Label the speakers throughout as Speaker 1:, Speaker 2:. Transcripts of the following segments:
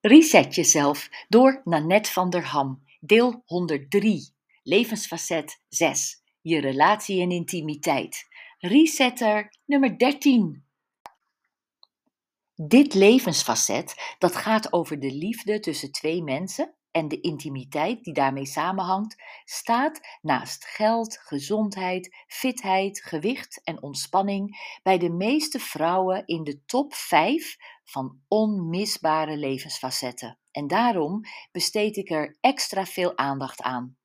Speaker 1: Reset jezelf door Nanette van der Ham, deel 103, levensfacet 6, je relatie en intimiteit. Resetter nummer 13. Dit levensfacet dat gaat over de liefde tussen twee mensen en de intimiteit die daarmee samenhangt, staat naast geld, gezondheid, fitheid, gewicht en ontspanning bij de meeste vrouwen in de top 5 van onmisbare levensfacetten. En daarom besteed ik er extra veel aandacht aan.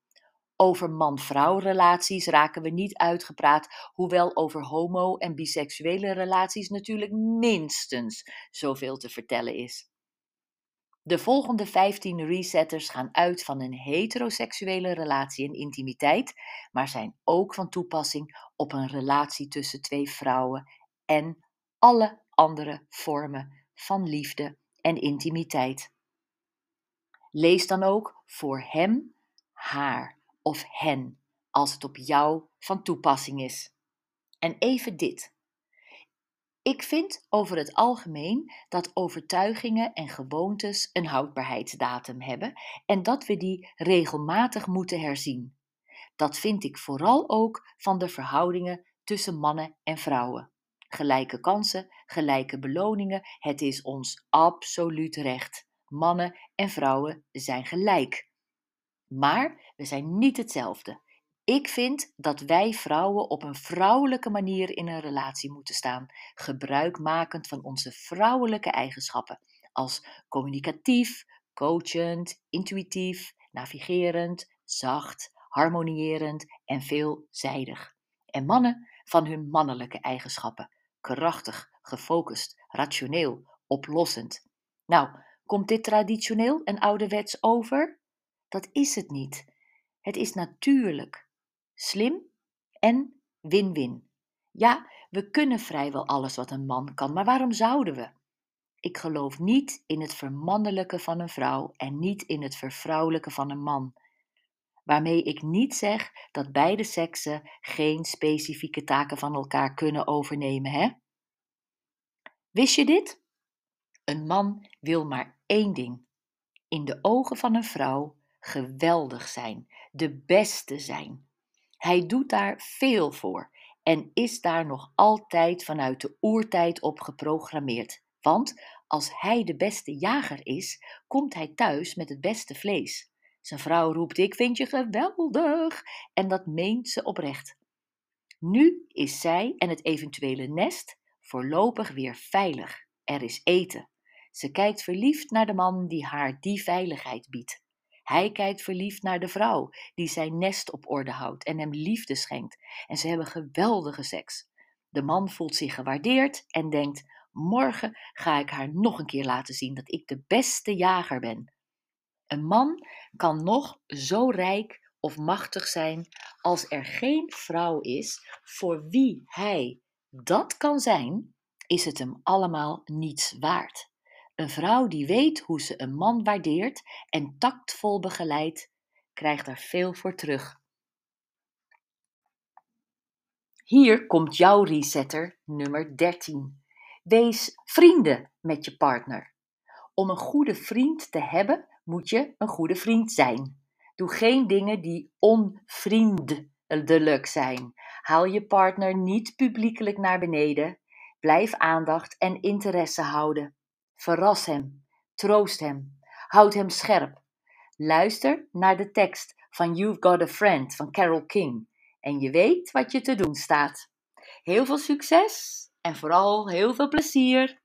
Speaker 1: Over man-vrouw relaties raken we niet uitgepraat, hoewel over homo- en biseksuele relaties natuurlijk minstens zoveel te vertellen is. De volgende 15 resetters gaan uit van een heteroseksuele relatie en intimiteit, maar zijn ook van toepassing op een relatie tussen twee vrouwen en alle andere vormen van liefde en intimiteit. Lees dan ook voor hem, haar of hen als het op jou van toepassing is. En even dit. Ik vind over het algemeen dat overtuigingen en gewoontes een houdbaarheidsdatum hebben en dat we die regelmatig moeten herzien. Dat vind ik vooral ook van de verhoudingen tussen mannen en vrouwen. Gelijke kansen, gelijke beloningen, het is ons absoluut recht. Mannen en vrouwen zijn gelijk. Maar we zijn niet hetzelfde. Ik vind dat wij vrouwen op een vrouwelijke manier in een relatie moeten staan, gebruikmakend van onze vrouwelijke eigenschappen, als communicatief, coachend, intuïtief, navigerend, zacht, harmonierend en veelzijdig. En mannen van hun mannelijke eigenschappen, krachtig, gefocust, rationeel, oplossend. Nou, komt dit traditioneel en ouderwets over? Dat is het niet. Het is natuurlijk, slim en win-win. Ja, we kunnen vrijwel alles wat een man kan, maar waarom zouden we? Ik geloof niet in het vermannelijke van een vrouw en niet in het vervrouwelijke van een man. Waarmee ik niet zeg dat beide seksen geen specifieke taken van elkaar kunnen overnemen, hè? Wist je dit? Een man wil maar één ding: in de ogen van een vrouw geweldig zijn, de beste zijn. Hij doet daar veel voor en is daar nog altijd vanuit de oertijd op geprogrammeerd. Want als hij de beste jager is, komt hij thuis met het beste vlees. Zijn vrouw roept: Ik vind je geweldig. En dat meent ze oprecht. Nu is zij en het eventuele nest voorlopig weer veilig. Er is eten. Ze kijkt verliefd naar de man die haar die veiligheid biedt. Hij kijkt verliefd naar de vrouw die zijn nest op orde houdt en hem liefde schenkt. En ze hebben geweldige seks. De man voelt zich gewaardeerd en denkt: Morgen ga ik haar nog een keer laten zien dat ik de beste jager ben. Een man kan nog zo rijk of machtig zijn als er geen vrouw is voor wie hij dat kan zijn, is het hem allemaal niets waard. Een vrouw die weet hoe ze een man waardeert en tactvol begeleidt, krijgt er veel voor terug. Hier komt jouw resetter nummer 13. Wees vrienden met je partner. Om een goede vriend te hebben, moet je een goede vriend zijn. Doe geen dingen die onvriendelijk zijn. Haal je partner niet publiekelijk naar beneden. Blijf aandacht en interesse houden. Verras hem, troost hem, houd hem scherp. Luister naar de tekst van You've Got a Friend van Carol King en je weet wat je te doen staat. Heel veel succes en vooral heel veel plezier!